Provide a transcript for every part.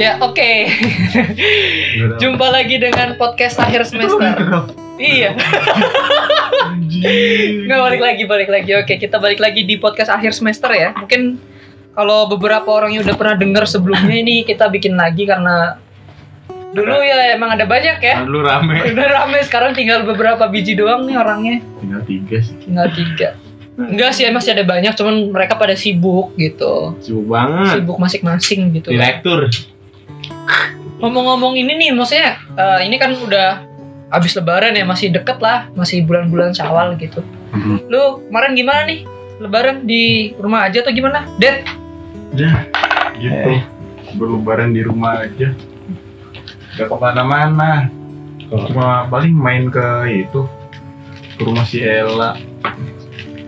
Ya oke. Jumpa lagi dengan podcast akhir semester. Iya. Nggak balik lagi, balik lagi. Oke, kita balik lagi di podcast akhir semester ya. Mungkin kalau beberapa orang yang udah pernah dengar sebelumnya ini kita bikin lagi karena dulu ya emang ada banyak ya. Lu rame. Udah rame sekarang tinggal beberapa biji doang nih orangnya. Tinggal tiga sih. Tinggal tiga. Enggak sih, masih ada banyak, cuman mereka pada sibuk gitu. Sibuk banget. Sibuk masing-masing gitu. Direktur. Ngomong-ngomong ini nih, maksudnya eh, ini kan udah habis lebaran ya, masih deket lah, masih bulan-bulan syawal gitu. Mhm. Lu kemarin gimana nih? Lebaran di rumah aja atau gimana? Ded? Udah. Gitu. Berlebaran di rumah aja. Gak ke mana-mana. Cuma paling main ke itu. Ke rumah si Ella.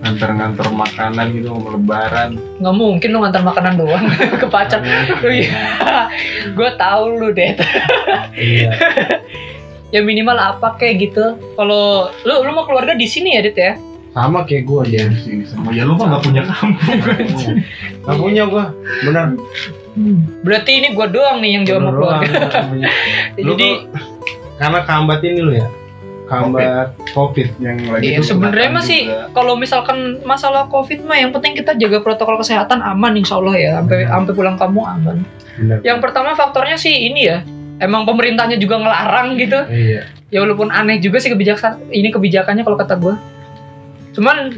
Nganter-nganter makanan gitu mau lebaran. Nggak mungkin lu ngantar makanan doang ke pacar. Iya, gue tahu lu Ded. Iya. ya minimal apa kayak gitu. Kalau lu lu mau keluarga di sini ya Ded ya? Sama kayak gue Ya dia. di sini semua. Ya lu mah gak punya kampung. Gak punya gue. Bener. Berarti ini gue doang nih yang jauh sama keluarga. nggak. Lu Jadi karena kambat ini lu ya. Kambat covid. yang lagi Iya, tuh sebenarnya masih kalau misalkan masalah covid mah yang penting kita jaga protokol kesehatan aman insya Allah ya sampai sampai pulang kampung aman. Bener. Yang pertama faktornya sih ini ya emang pemerintahnya juga ngelarang gitu Iya. ya walaupun aneh juga sih kebijakan ini kebijakannya kalau kata gue. Cuman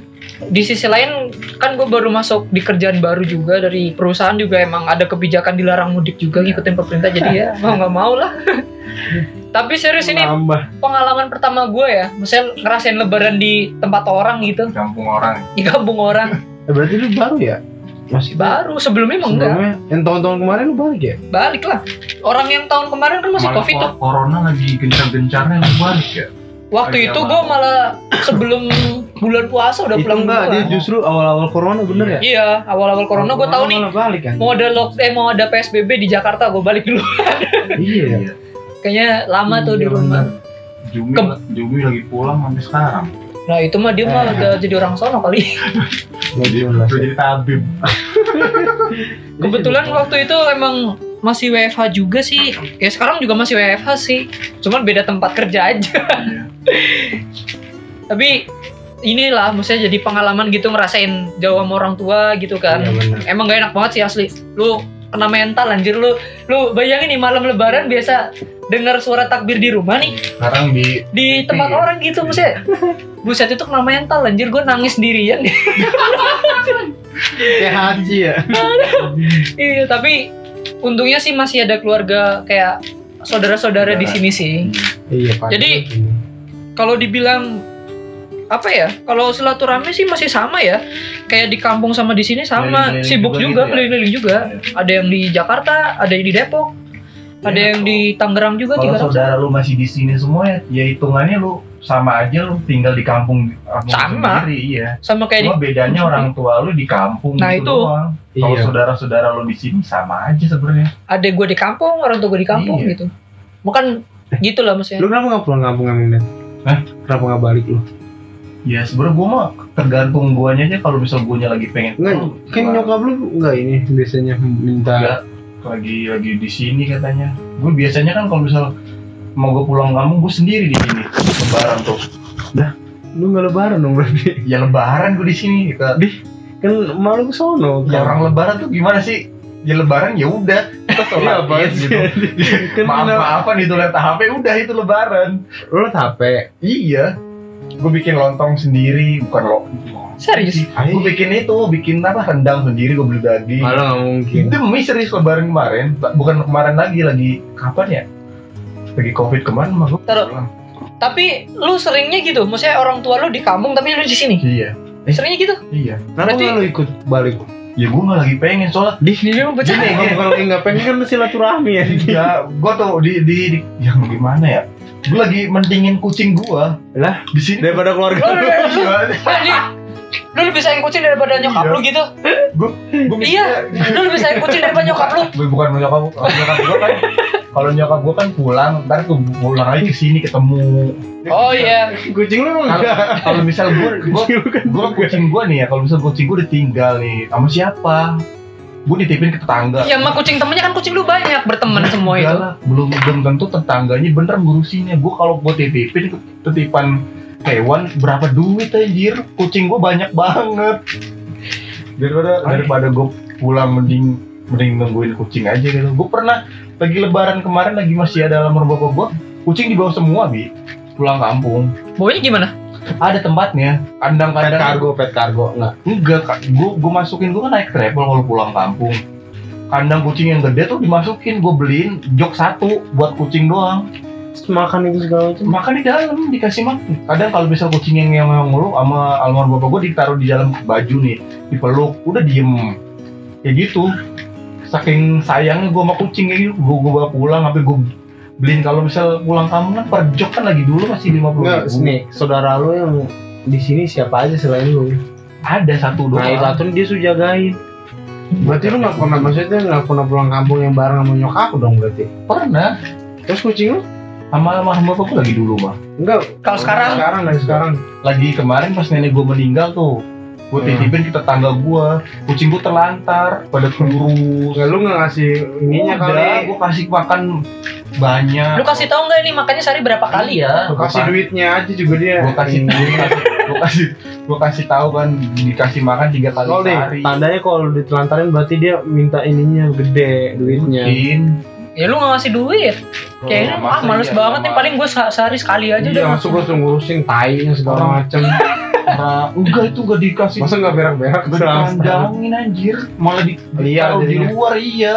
di sisi lain kan gue baru masuk di kerjaan baru juga dari perusahaan juga emang ada kebijakan dilarang mudik juga ngikutin pemerintah jadi ya mau nggak mau lah. Tapi serius ini Nambah. pengalaman pertama gue ya, misalnya ngerasain lebaran di tempat orang gitu, kampung orang. di kampung orang. Eh, berarti lu baru ya? Masih Baru sebelumnya emang enggak, Sebelumnya, yang tahun-tahun kemarin lu balik ya? balik lah. Orang yang tahun kemarin kan masih Malah covid tuh. Corona lagi gencar-gencarnya lu balik ya. Waktu lagi itu gue malah sebelum bulan puasa udah Itu pulang enggak, dia justru awal-awal corona bener ya? Iya, awal-awal corona gue tahu nih Malah balik kan? mau ada lock eh mau ada PSBB di Jakarta gue balik dulu. Iya. Kayaknya lama tuh di Iya, rumah. Jumi, Kem- Jumi lagi pulang sampai sekarang. Nah itu mah dia mah Eh. udah jadi orang sono kali. Jelas. Udah jadi tabib. Kebetulan waktu itu emang masih WFH juga sih. Ya sekarang juga masih WFH sih. Cuman beda tempat kerja aja. Tapi inilah maksudnya jadi pengalaman gitu ngerasain jauh sama orang tua gitu kan. Bener. Emang gak enak banget sih asli. Lu kena mental anjir lu. Lu bayangin nih malam lebaran biasa dengar suara takbir di rumah nih Sekarang di di tempat Iya. orang gitu maksudnya. Buset itu kena mental anjir gue nangis sendirian. Kayak haji ya? iya, tapi untungnya sih masih ada keluarga kayak saudara-saudara di sini sih. Iya Pak. Jadi- kalau dibilang apa ya kalau silaturahmi sih masih sama ya kayak di kampung sama di sini sama sibuk juga juga gitu ya? keliling-keliling juga Iya. ada yang di Jakarta ada yang di Depok ada Iya, yang di Tangerang juga kalau saudara lu masih di sini semua ya, ya hitungannya lu sama aja lu tinggal di kampung, kampung Sama. sendiri iya. sama kayak di Cuma bedanya orang tua lu di kampung Nah, gitu itu. doang. Kalau Iya. saudara-saudara lu di sini sama aja sebenarnya. ada gue di kampung orang tua gue di kampung Iya. gitu bukan gitu lah maksudnya Lu kenapa nggak pulang kampung emang Net? Hah? Kenapa nggak balik lu? Ya sebenarnya gua mah tergantung guanya aja kalau misal guanya lagi pengen pulang, kan nyokap lu enggak ini biasanya minta Enggak. lagi lagi di sini katanya. Gue biasanya kan kalau misal mau gue pulang kampung gue sendiri di sini lebaran tuh. lu nggak lebaran dong berarti. Ya lebaran gue di sini. Ke, Kan malu ke sono. ya orang lebaran tuh gimana sih? Ya lebaran ya udah. Kita Iya, sholat id sih? gitu. kan Maaf maafan itu lihat HP udah itu lebaran. lu capek. Iya. Gue bikin lontong sendiri, bukan lo. serius Gue bikin itu, bikin apa rendang sendiri, gue beli daging. Malah nggak mungkin. Demi serius lebaran kemarin, bukan kemarin lagi, lagi kapan ya? Lagi covid kemarin mah gue tapi lu seringnya gitu maksudnya orang tua lu di kampung tapi lu di sini Iya, seringnya gitu iya. Kenapa Berarti- nggak lu ikut balik? Ya gue nggak lagi pengen soalnya. Di Ini lu bercanda. Gini, Kalau lagi nggak pengen kan silaturahmi ya. Ya, gue tuh di, di, di, yang gimana ya? Gue lagi mentingin kucing gue. Lah, Di sini. Daripada keluarga Lu, lu, Iya. Lebih sayang kucing daripada nyokap Iya. lu gitu Gue Iya. lu lebih sayang kucing daripada nyokap lu Bukan nyokap nyokap gue kan. Kalau nyokap gue kan pulang, ntar tuh pulang lagi ke sini ketemu. oh iya Kucing lu enggak. Kalau misal gue, gue Kucing lu kan gue kucing gue nih ya kalau misal kucing gue ditinggal nih sama siapa gue dititipin ke tetangga. Ya sama kucing temennya kan kucing lu banyak berteman semua Enggak itu. lah, belum belum tentu tetangganya bener ngurusinnya gue kalau gue titipin ke titipan hewan berapa duit anjir? Kucing gue banyak banget. Daripada daripada gue pulang mending mending nungguin kucing aja gitu. Gue pernah lagi lebaran kemarin lagi masih ada lamar bapak gue kucing dibawa semua bi. Pulang kampung. Bawanya gimana? Ada tempatnya Pet kandang-kandang kargo, pet kargo. Enggak. enggak kak. Gue gue masukin gue kan naik travel kalau pulang kampung. Kandang kucing yang gede tuh dimasukin gue beliin jok satu buat kucing doang. Makan itu segala macam. makan di dalam dikasih makan. Kadang kalau misal kucing yang yang ngulu sama almarhum bapak gue ditaruh di dalam baju nih dipeluk udah diem. Kayak gitu. Saking sayangnya gue sama kucing kayak gitu gue gue bawa pulang sampai gue beliin kalau misal pulang kampung kan per jok kan lagi dulu masih lima puluh ribu nih, saudara lu yang di sini siapa aja selain lu? ada satu doang Nah, itu satu dia sudah jagain. Berarti lu nggak pernah maksudnya nggak pernah pulang kampung yang bareng sama nyokap dong berarti. pernah Terus kucing lu? sama almarhum bapak gue lagi dulu mah Enggak. Kalau sekarang Sekarang dari sekarang. lagi kemarin pas nenek gue meninggal tuh gue Hmm. titipin ke tetangga gue kucing gue terlantar pada kurus Enggak lu nggak ngasih ininya kali. gue kasih makan banyak lu kasih tahu nggak ini makannya sehari berapa kali ya? ya Lu kasih duitnya aja juga dia. gue kasih Ini. gue kasih gue kasih tahu kan dikasih makan tiga kali deh, sehari tandanya kalau ditelantarin berarti dia minta ininya gede duitnya. mungkin Ya lu nggak ngasih duit. Kayaknya Masa ah males iya, banget nih sama- paling gue sehari sekali aja Iya, udah. masuk gue ngurusin tainya segala Orang- macem. Nah, enggak itu gak dikasih. Masa nggak berak-berak? Gak dikandangin anjir. Malah di Liar taruh di jadinya. luar iya.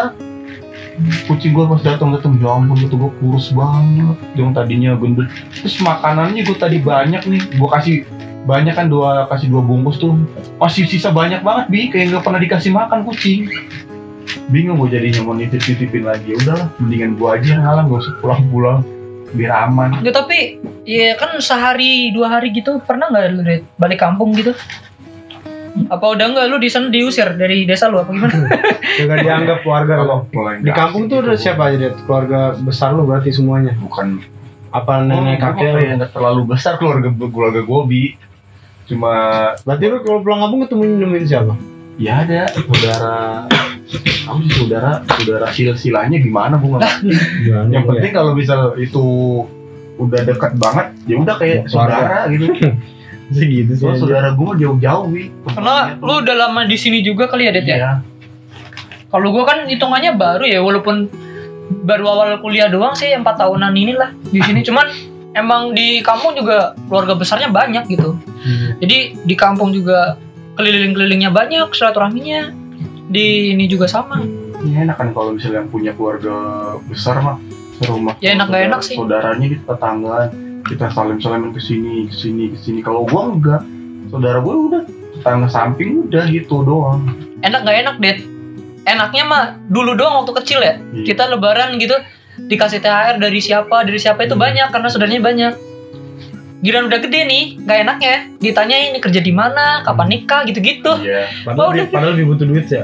Kucing gue pas datang datang ya ampun gitu gue kurus banget. Yang tadinya gendut. Terus makanannya gue tadi banyak nih. Gue kasih banyak kan dua kasih dua bungkus tuh. Masih sisa banyak banget bi. Kayak nggak pernah dikasih makan kucing. Bingung gue jadinya mau nitip nitipin lagi udahlah mendingan gue aja yang ngalah gak usah pulang pulang biar aman. Ya tapi ya kan sehari dua hari gitu pernah nggak lu balik kampung gitu? Apa udah nggak lu di sana diusir dari desa lu apa gimana? Gak dianggap keluarga lo. Di kampung tuh gitu udah gua. siapa aja deh? Keluarga besar lu berarti semuanya. bukan Apa nenek Oh, kakek lu? kayak nggak terlalu besar keluarga keluarga gue bi cuma Berarti lu kalau pulang kampung ketemu nemuin siapa? ya ada saudara aku sih saudara saudara sil silanya gimana. Gimana yang ya? penting kalau misal itu udah dekat banget ya udah kayak Keluarga. saudara gitu segitu sih. soalnya anjir. saudara gue jauh-jauh wi Karena lu udah lama di sini juga kali ya Det ya. iya Kalau gua kan hitungannya baru ya walaupun baru awal kuliah doang sih empat tahunan inilah di sini cuman emang di kampung juga keluarga besarnya banyak gitu. Hmm. Jadi di kampung juga keliling-kelilingnya banyak silaturahminya. Di ini juga sama. ini enak kan kalau misalnya yang punya keluarga besar mah serumah Ya, enak nggak enak sih. saudaranya di tetanggaan kita salim salamin ke sini ke sini ke sini kalau gue enggak saudara gue udah tetangga samping udah gitu doang Enak gak enak, Det? Enaknya mah dulu doang waktu kecil ya. Iya. Kita lebaran gitu dikasih THR dari siapa, dari siapa itu Hmm. banyak karena saudaranya banyak. Giliran udah gede nih, nggak enaknya ditanyain ini kerja di mana, kapan nikah gitu-gitu. iya Padahal, Oh, dia, udah. padahal dia butuh duit ya.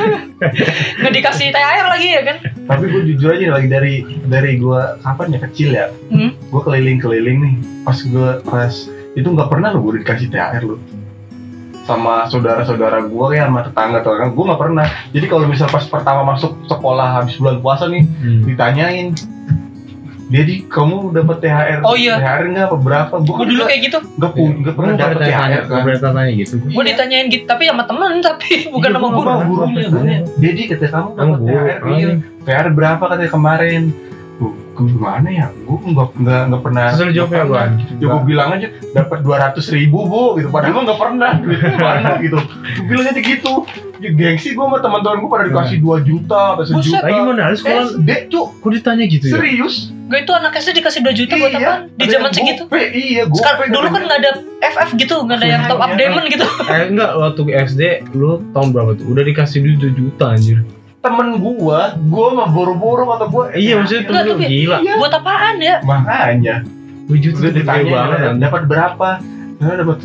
Nggak dikasih THR lagi ya kan? tapi gue jujur aja lagi dari dari gue kapan ya kecil ya Hmm. gue keliling-keliling nih pas gue pas itu nggak pernah lo gue dikasih THR lo sama saudara-saudara gue kayak sama tetangga tetangga gue nggak pernah jadi kalau misal pas pertama masuk sekolah habis bulan puasa nih Hmm. ditanyain jadi kamu dapat THR Oh, iya. THR nggak apa berapa gue dulu kayak gitu. nggak pun nggak pernah dapat THR kan pernah tanya gitu. Gue ditanyain gitu, tapi sama temen tapi bukan Iya, sama gua guru. gurunya gurunya. jadi kata kamu Kamu dapat THR iya THR berapa katanya kemarin Tuh, gimana ya gue nggak nggak nggak pernah Terus jawabnya nggak apaan? pernah. ya gue bilang aja dapat dua ratus ribu bu gitu padahal gue nggak pernah duitnya mana gitu gue bilang aja gitu ya, gengsi gue sama teman-teman gue pada dikasih 2 juta atau sejuta Lagi mana? Lu sekolah SD cuk kok ditanya gitu ya? serius Gue itu anak SD dikasih 2 juta buat Iya, apaan? Di zaman segitu. gope, iya gue Sekarang dulu kan nggak ada FF gitu, nggak ada yang top up Iya. diamond gitu. Eh enggak, waktu SD lu tahun berapa tuh? Udah dikasih duit 2 juta anjir. Temen gue gue mah boro-boro kata gue Iya maksudnya temen lu gila. Iya. Buat apaan ya? makanya 2 juta udah tuh gede ditanya banget "Dapat- anjir. dapat berapa Saya dapat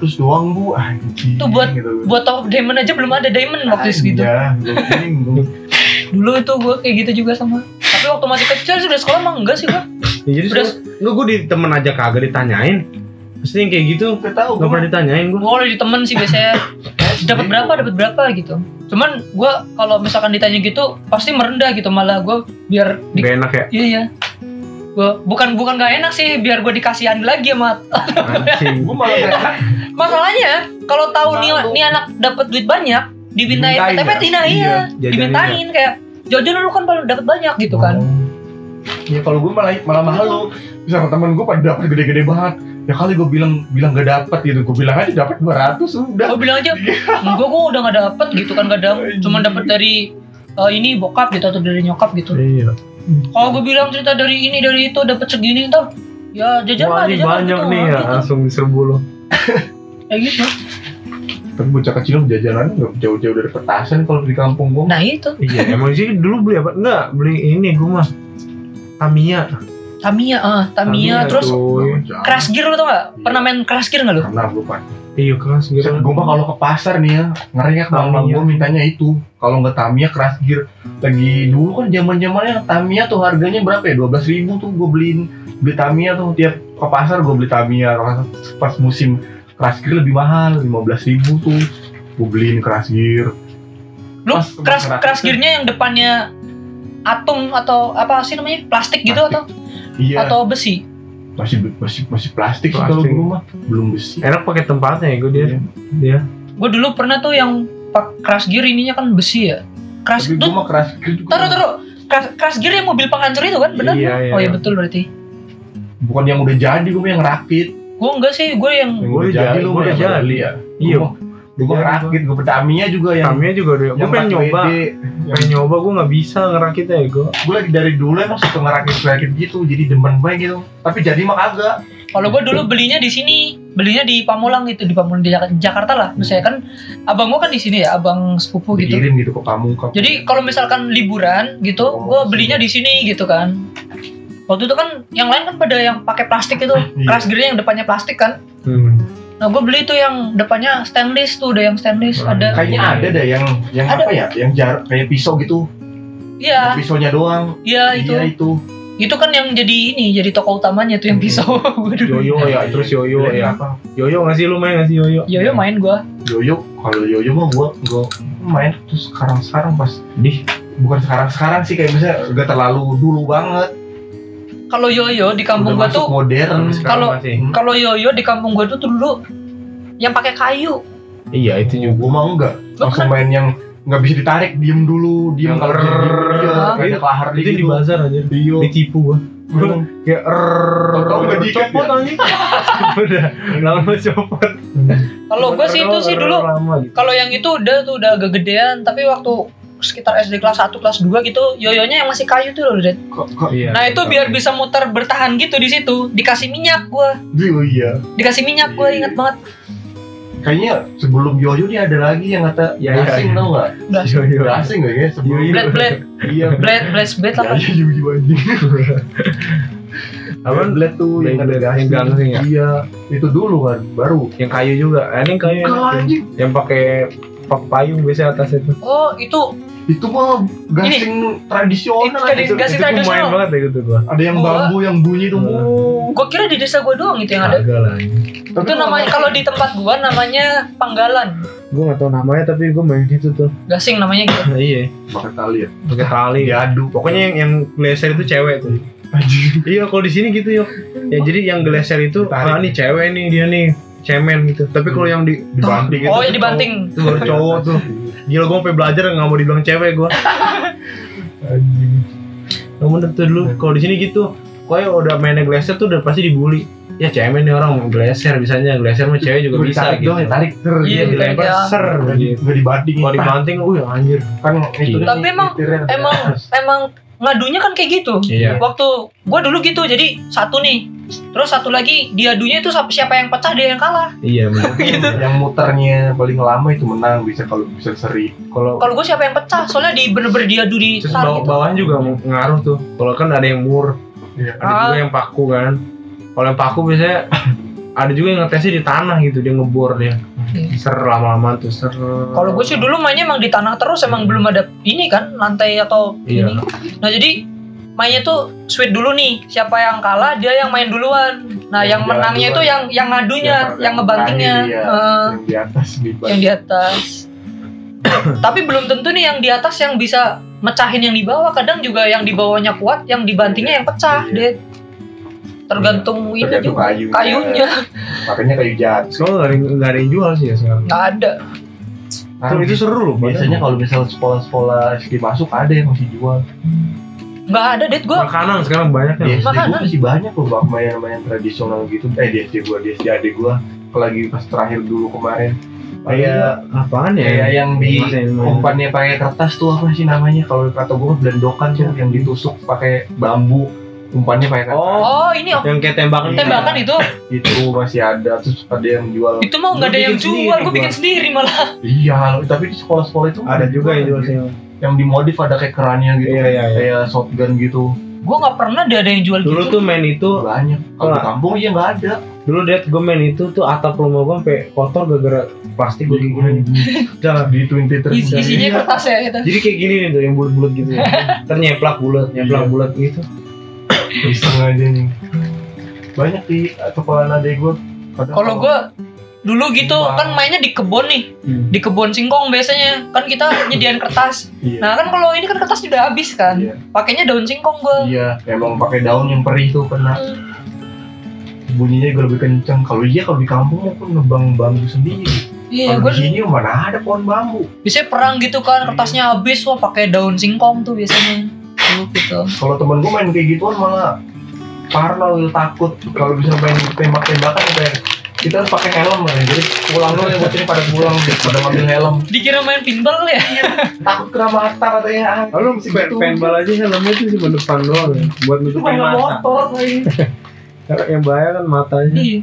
900 doang bu anjing Tuh buat- gitu. Buat top diamond aja belum ada diamond waktu segitu. Iya, gue bingung. Dulu tuh gue kayak gitu juga sama. Tapi waktu masih kecil sudah sekolah mah enggak sih gue. Ya, jadi Udah- sudah, lu gue di temen aja kagak ditanyain. Pasti yang kayak gitu Gak tau Gak pernah ditanyain gue Gue di temen sih biasanya. Dapat berapa dapat berapa gitu. Cuman gue kalau misalkan ditanya gitu pasti merendah gitu malah gue biar di, Gak enak ya? Iya iya. Gua bukan bukan gak enak sih biar gue dikasihan lagi sama Gue malah gak enak. Masalahnya kalau tahu nih nih anak dapat duit banyak dimintain Dimintain KTP ya? Tina iya, Iya, dimintain kayak jajan lu kan dapat banyak gitu kan. Ya kalau gue malah malah malu Bisa temen gue pada dapat gede-gede banget. Ya kali gue bilang bilang gak dapet gitu. Gue bilang aja dapat 200 udah. Gue bilang aja enggak gue udah gak dapet gitu kan kadang. Cuma dapat dari eh, ini bokap gitu atau dari nyokap gitu. Iya. Kalau gue bilang cerita dari ini dari itu dapat segini ntar ya jajan Wah lah jajan lah banyak gitu, nih ya gitu. Langsung diserbu lo Kayak gitu. Tapi bocah kecil jajanan gak jauh-jauh dari petasan kalau di kampung gue Nah itu. Iya emang sih dulu beli apa? Enggak beli ini gue mah. Tamiya Tamiya, ah Tamiya, terus cuy. Crash Gear lu tau gak? Pernah main Crash Gear gak lu? Karena gue pak Iya keras gitu Gue mah kalau ke pasar nih ya Ngeriak bang bang Tamiya. gue mintanya itu Kalau nggak Tamiya keras gear Lagi dulu kan zaman zamannya Tamiya tuh harganya berapa ya? 12 ribu tuh gue beliin Beli Tamiya tuh tiap ke pasar gue beli Tamiya Pas musim keras gear lebih mahal 15 ribu tuh Gue beliin keras gear Lu Crash, Crash. Gear-nya yang depannya atom atau apa sih namanya? Plastik gitu Plastik. atau Iya atau besi? masih masih masih plastik, sih kalau Plastik. dulu mah belum besi Enak pakai tempatnya ya gue dia Iya. Dia Gue dulu pernah tuh yang pak Crash Gear ininya kan besi ya. Crash Tapi gue tuh mah keras gear juga taruh taruh Crash, Crash Gear yang mobil penghancur itu kan benar? Iya, iya. Oh iya betul berarti. Bukan yang udah jadi gue yang rakit Gue enggak sih, gue yang udah jadi jadi, lu udah jadi. ya Iya Gue mah rakit, gue Tamiya juga yang Tamiya juga udah Gue pengen 4 nyoba. Pengen nyoba gue gak bisa ngerakitnya ya gue gue lagi dari dulu emang suka ngerakit-rakit gitu jadi demen banget gitu tapi jadi mah kagak kalau gue dulu belinya di sini, belinya di Pamulang gitu, di Pamulang di Jak- Jakarta lah. Misalnya kan abang gue kan di sini ya, abang sepupu gitu. dikirim gitu ke kamu ke Jadi kalau misalkan liburan gitu, Oh, gue belinya di sini gitu kan. Waktu itu kan yang lain kan pada yang pakai plastik itu, Iya. Crash Gear yang depannya plastik kan. hmm. Nah gue beli tuh yang depannya stainless tuh, udah yang stainless Hmm. ada. kayaknya ada deh yang yang Ada. apa ya yang jar kayak pisau gitu Iya, pisaunya doang iya itu. iya itu Itu kan yang jadi ini, jadi toko utamanya tuh yang Hmm. pisau. Gua. Yoyo ya terus Yoyo Beli ya apa Yoyo gak sih lu main gak sih Yoyo Yo yo main gue. yoyo kalau yoyo mah gua gua main terus sekarang sekarang pas Dih bukan sekarang sekarang sih kayak misalnya gak terlalu dulu banget Kalau yo yo di kampung udah gue masuk tuh, modern sekarang Kalau- Hmm. kalau yo yo di kampung gue tuh dulu yang pakai kayu. Iya itu juga gua mah enggak langsung main yang nggak bisa ditarik diem dulu diem Yang kalau diem iya Ah. kayak kelahar Itu di bazar aja Iya. Ditipu gue Gua- Kayak Tau-tau nggak diikat Copot ya? anjing Udah Lama copot Kalau gue sih itu sih dulu gitu Kalau yang itu udah tuh udah agak gedean, tapi waktu sekitar SD kelas 1 kelas 2 gitu, yoyonya yang masih kayu tuh loh, Dad. kok kok Iya Nah, itu biar bisa muter bertahan gitu di situ. Dikasih minyak gua. oh iya Dikasih minyak gua ingat banget. kayaknya sebelum yoyo nih ada lagi yang kata Ya, ya, gasing ya. tau nggak Udah Yoyo gasing nggak ya sebelum Yoyo. blade blade iya blade blade blade apa? ya yoyo anjing Apa? blade tuh yang ada gasing yang gasing ya? iya itu dulu kan baru Yang kayu juga Eh, Ini yang kayu anjing Yang pakai pakai payung biasanya atas itu. Oh, itu. Itu mah gasing tradisional Itu gasing Itu tradisional. banget ya gitu gua. Ada yang Oh. bambu yang bunyi tuh. Oh. gua kira di desa gua doang itu yang ada. Agak lah Tapi Itu namanya kalau di tempat gua namanya panggalan. Gue gak tau namanya tapi gue main itu tuh. Gasing namanya gitu. Nah, Iya. Pakai tali ya? Pakai tali. Diadu. Pokoknya yang, yang geleser itu cewek tuh. Anjing. Iya kalau di sini gitu yuk. Ya jadi yang geleser itu ah nih cewek nih dia nih cemen gitu. Tapi kalau yang di dibanting Oh, itu ya dibanting. Itu baru cowok tuh. Gila gue sampai belajar nggak mau dibilang cewek gue. bener tuh dulu kalau di sini gitu. Pokoknya udah mainnya geleser tuh udah pasti dibully. Ya cemen nih orang geleser bisanya geleser mah cewek juga bisa gitu. doang ya tarik ter Iya, Iya dilempar iya. ser gitu. nggak dibanting Kalau dibanting, wih anjir. kan itu Iya. Tapi emang- emang emang ngadunya kan kayak gitu. Iya. Waktu gua dulu gitu, jadi satu nih. Terus satu lagi diadunya itu siapa- siapa yang pecah dia yang kalah. Iya bener. gitu. yang muternya paling lama itu menang bisa kalau bisa seri Kalau Kalau gue siapa yang pecah, soalnya di bener-bener diadu di terus bawah gitu. bawahnya juga ngaruh tuh. Kalau kan ada yang mur, Iya. ada Ah. juga yang paku kan kalau yang paku biasanya ada juga yang ngetesnya di tanah gitu dia ngebor dia Iya. ser lama-lama tuh ser Kalau gue sih dulu mainnya emang di tanah terus, emang belum ada ini kan lantai atau Iya. ini. Nah jadi mainnya tuh sweet dulu nih, siapa yang kalah dia yang main duluan. Nah, yang, Yang menangnya itu yang yang ngadunya, Yang- yang, yang ngebantingnya. iya. Eh, yang di atas di yang di atas. Tapi belum tentu nih yang di atas yang bisa mecahin yang di bawah. Kadang juga yang di bawahnya kuat, yang dibantingnya yang pecah, Iya. deh. Tergantung ini Tergantung juga kayunya. kayunya. makanya kayu jati Sekarang nggak ada, nggak ada yang jual sih ya sekarang. nggak ada. Itu, itu seru loh. biasanya kalau misalnya sekolah-sekolah SD masuk ada yang masih jual Nggak ada, deh gua. makanan sekarang banyak di ya. SD Makanan. gua masih banyak loh bak mainan-mainan tradisional gitu eh di SD gua di SD adik gua lagi pas terakhir dulu kemarin kayak apaan ya? kayak yang di umpannya pakai kertas tuh apa sih namanya kalau kata gua belendokan tuh yang ditusuk pakai bambu umpannya pakai kertas Oh, Oh, ini oh, yang kayak tembakan. tembakan itu. itu masih ada terus ada yang jual Itu mau nggak ada yang jual, gua bikin sendiri malah. iya tapi di sekolah-sekolah itu Ada juga yang jual sih. Yang dimodif ada kayak kerannya gitu Iya, iya, iya. kayak shotgun gitu Gua nggak pernah ada ada yang jual Dulu gitu. tuh main itu, banyak kalau di kampung iya nggak ada dulu dia gue main itu tuh atap rumah gue sampai kotor gara-gara plastik gue gini. Udah. di Twenty Is- isinya Iya. kertas ya itu. Jadi kayak gini nih tuh yang bulat-bulat gitu. Ntar nyeplak bulat, nyeplak Iya. bulat gitu. iseng aja nih banyak di sekolah adek gue Kalau gua dulu gitu Wah. kan mainnya di kebun nih, Hmm. di kebun singkong biasanya. Kan kita nyediain kertas. iya Nah, kan kalau ini kan kertas sudah habis kan. Iya. Pakainya daun singkong gua. iya emang pakai daun yang perih tuh kena bunyinya juga lebih kenceng kalau iya kalau di kampung mau pun nebang bambu sendiri Iya, gua di sini mana ada pohon bambu biasanya perang gitu kan, kertasnya habis wah pakai daun singkong tuh biasanya. Dulu gitu. kalau temen gue main kayak gituan malah parno takut kalau bisa main tembak-tembakan kayak kita harus pakai helm lah jadi pulang dulu ya buat ini pada pulang pada ngambil helm Dikira main pinball kali ya? takut kena mata katanya ah, Lalu pen, penbal aja helmnya tuh cuma depan doang ya, buat nutupin mata. motor Karena yang bahaya kan matanya. Iya.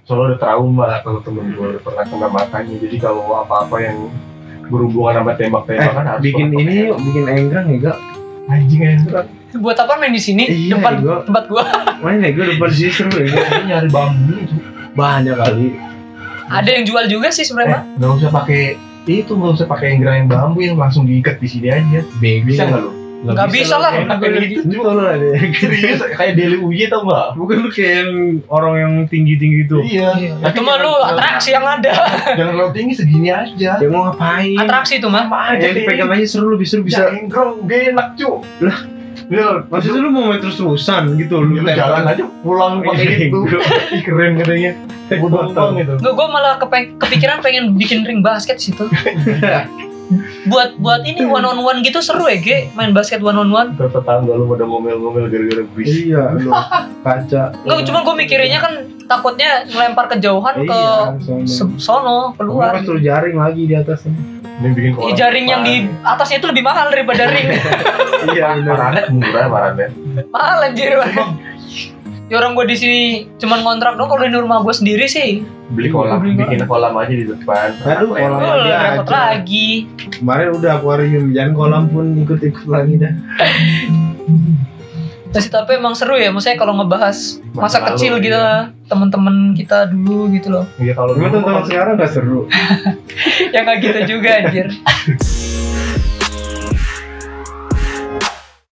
soalnya udah trauma kalau temen gue udah pernah kena matanya jadi kalau apa-apa yang berhubungan sama Eh, tembak-tembakan harus bikin ini yuk, bikin enggrang ya gak? anjing aja Buat apa main di sini? Iya, depan gua- tempat gua. Main ya gue depan sini seru ya. Nyari bambu itu Banyak kali. Ada yang jual juga sih eh sebenarnya. nggak usah pakai itu nggak usah pakai yang bambu yang langsung diikat di sini aja Bego. bisa nggak lo Nggak bisa lah. enak kayak gitu Itu lo ada. serius kayak Deli Uye tau nggak Bukan lu kayak yang orang yang tinggi-tinggi tuh. iya Ya, cuma lu atraksi yang ada. jangan terlalu tinggi segini aja Dia mau ngapain? Atraksi tuh mah. sama aja Yang dipegang aja seru lebih seru bisa bisa. enggrang gak enak cu Lah. Ya, Maksudnya lu mau main terus-terusan gitu lu lu jalan aja pulang pakai gitu Ih, keren katanya bodoh Potong. bang itu Gue gue malah kepeng- kepikiran pengen bikin ring basket situ. buat buat ini one on one gitu seru ya Ge main basket one on one. Ntar tetangga lu pada ngomel-ngomel gara-gara berisik Iya, lu kaca. Enggak cuma gue mikirinnya kan takutnya ngelempar kejauhan ke Iya, sono. se- sono Keluar suruh jaring lagi di atasnya. ini bikin Ih, jaring yang di atasnya itu lebih mahal daripada ring. Iya, Paranet murah paranet mahal anjir. Ya orang gue di sini cuman ngontrak dong kalau di rumah gue sendiri sih. Beli kolam Beli kolam. bikin kolam aja di depan Aduh, kolam. Gue lagi repot aja. lagi. Kemarin udah akuarium, jangan kolam pun ikut-ikut lagi dah. Masih tapi emang seru ya, maksudnya kalau ngebahas masa, Masa lalu, kecil gitu iya. lah, teman-teman kita dulu gitu loh. Iya kalau dulu kan sekarang gak seru. ya nggak gitu juga anjir.